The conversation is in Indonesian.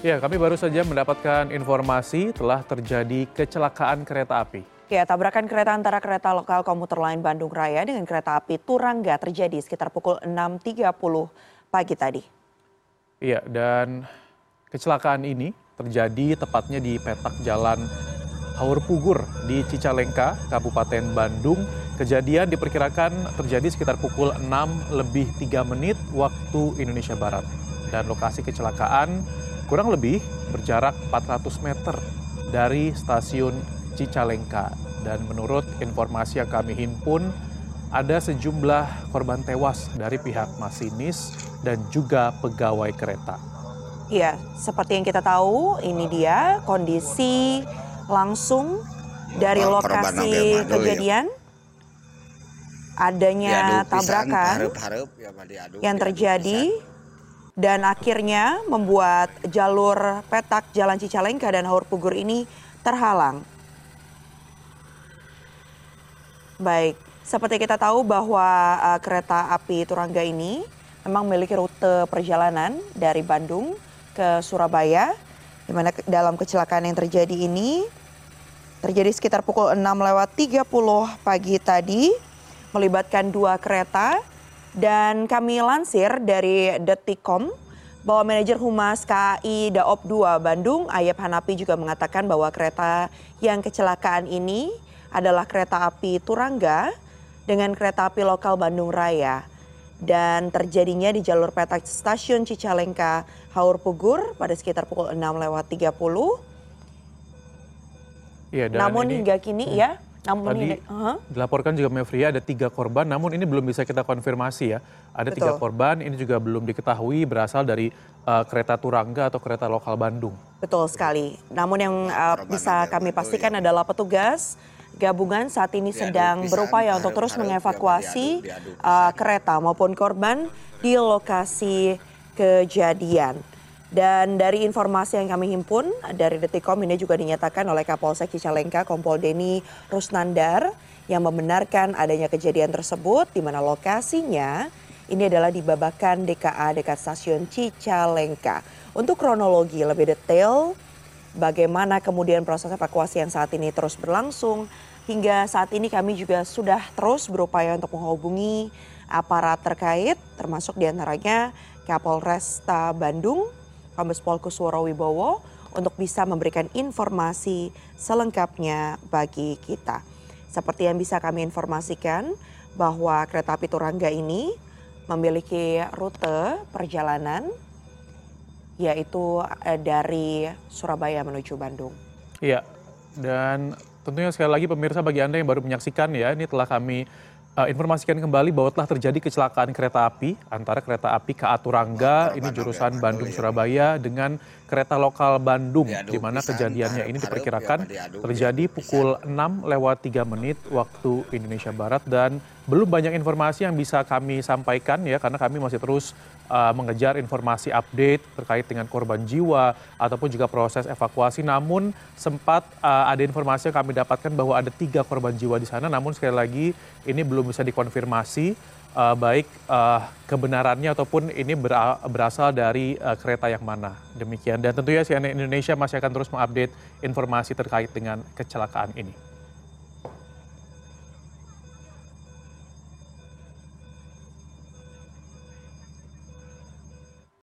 Ya, kami baru saja mendapatkan informasi telah terjadi kecelakaan kereta api. Ya, tabrakan kereta antara kereta lokal komuter lain Bandung Raya dengan kereta api Turangga terjadi sekitar pukul 6.30 pagi tadi. Iya, dan kecelakaan ini terjadi tepatnya di petak jalan Haur Pugur di Cicalengka, Kabupaten Bandung. Kejadian diperkirakan terjadi sekitar pukul 6 lebih 3 menit waktu Indonesia Barat. Dan lokasi kecelakaan kurang lebih berjarak 400 meter dari stasiun Cicalengka. Dan menurut informasi yang kami himpun, ada sejumlah korban tewas dari pihak masinis dan juga pegawai kereta. Iya, seperti yang kita tahu, ini dia kondisi langsung dari lokasi kejadian adanya tabrakan ya, yang terjadi dan akhirnya membuat jalur petak Jalan Cicalengka dan Haur Pugur ini terhalang. Baik, seperti kita tahu bahwa uh, kereta api Turangga ini memang memiliki rute perjalanan dari Bandung ke Surabaya, di mana dalam kecelakaan yang terjadi ini terjadi sekitar pukul 6 lewat 30 pagi tadi, melibatkan dua kereta dan kami lansir dari Detikcom bahwa manajer Humas KAI Daop 2 Bandung, Ayep Hanapi juga mengatakan bahwa kereta yang kecelakaan ini adalah kereta api Turangga dengan kereta api lokal Bandung Raya. Dan terjadinya di jalur petak stasiun Cicalengka, Haur Pugur pada sekitar pukul 6 lewat 30. Ya, Namun ini, hingga kini hmm. ya namun Tadi ini, uh-huh. dilaporkan juga Mevria ada tiga korban, namun ini belum bisa kita konfirmasi ya. Ada Betul. tiga korban, ini juga belum diketahui berasal dari uh, kereta Turangga atau kereta lokal Bandung. Betul sekali. Namun yang uh, bisa kami pastikan ya. adalah petugas gabungan saat ini sedang berupaya untuk terus mengevakuasi uh, kereta maupun korban di lokasi kejadian. Dan dari informasi yang kami himpun dari Detikom ini juga dinyatakan oleh Kapolsek Cicalengka Kompol Deni Rusnandar yang membenarkan adanya kejadian tersebut di mana lokasinya ini adalah di Babakan DKA dekat stasiun Cicalengka. Untuk kronologi lebih detail bagaimana kemudian proses evakuasi yang saat ini terus berlangsung hingga saat ini kami juga sudah terus berupaya untuk menghubungi aparat terkait termasuk di antaranya Kapolresta Bandung Kombes Pol Kusworo Wibowo untuk bisa memberikan informasi selengkapnya bagi kita. Seperti yang bisa kami informasikan bahwa kereta api Turangga ini memiliki rute perjalanan yaitu eh, dari Surabaya menuju Bandung. Iya, dan tentunya sekali lagi pemirsa bagi Anda yang baru menyaksikan ya, ini telah kami uh, informasikan kembali bahwa telah terjadi kecelakaan kereta api antara kereta api KA Turangga ini jurusan Bandung Surabaya dengan kereta lokal Bandung di mana kejadiannya ini diperkirakan terjadi pukul 6 lewat 3 menit waktu Indonesia Barat dan belum banyak informasi yang bisa kami sampaikan ya karena kami masih terus uh, mengejar informasi update terkait dengan korban jiwa ataupun juga proses evakuasi namun sempat uh, ada informasi yang kami dapatkan bahwa ada tiga korban jiwa di sana namun sekali lagi ini belum bisa dikonfirmasi uh, baik uh, kebenarannya ataupun ini berasal dari uh, kereta yang mana. Demikian dan tentunya CNN Indonesia masih akan terus mengupdate informasi terkait dengan kecelakaan ini.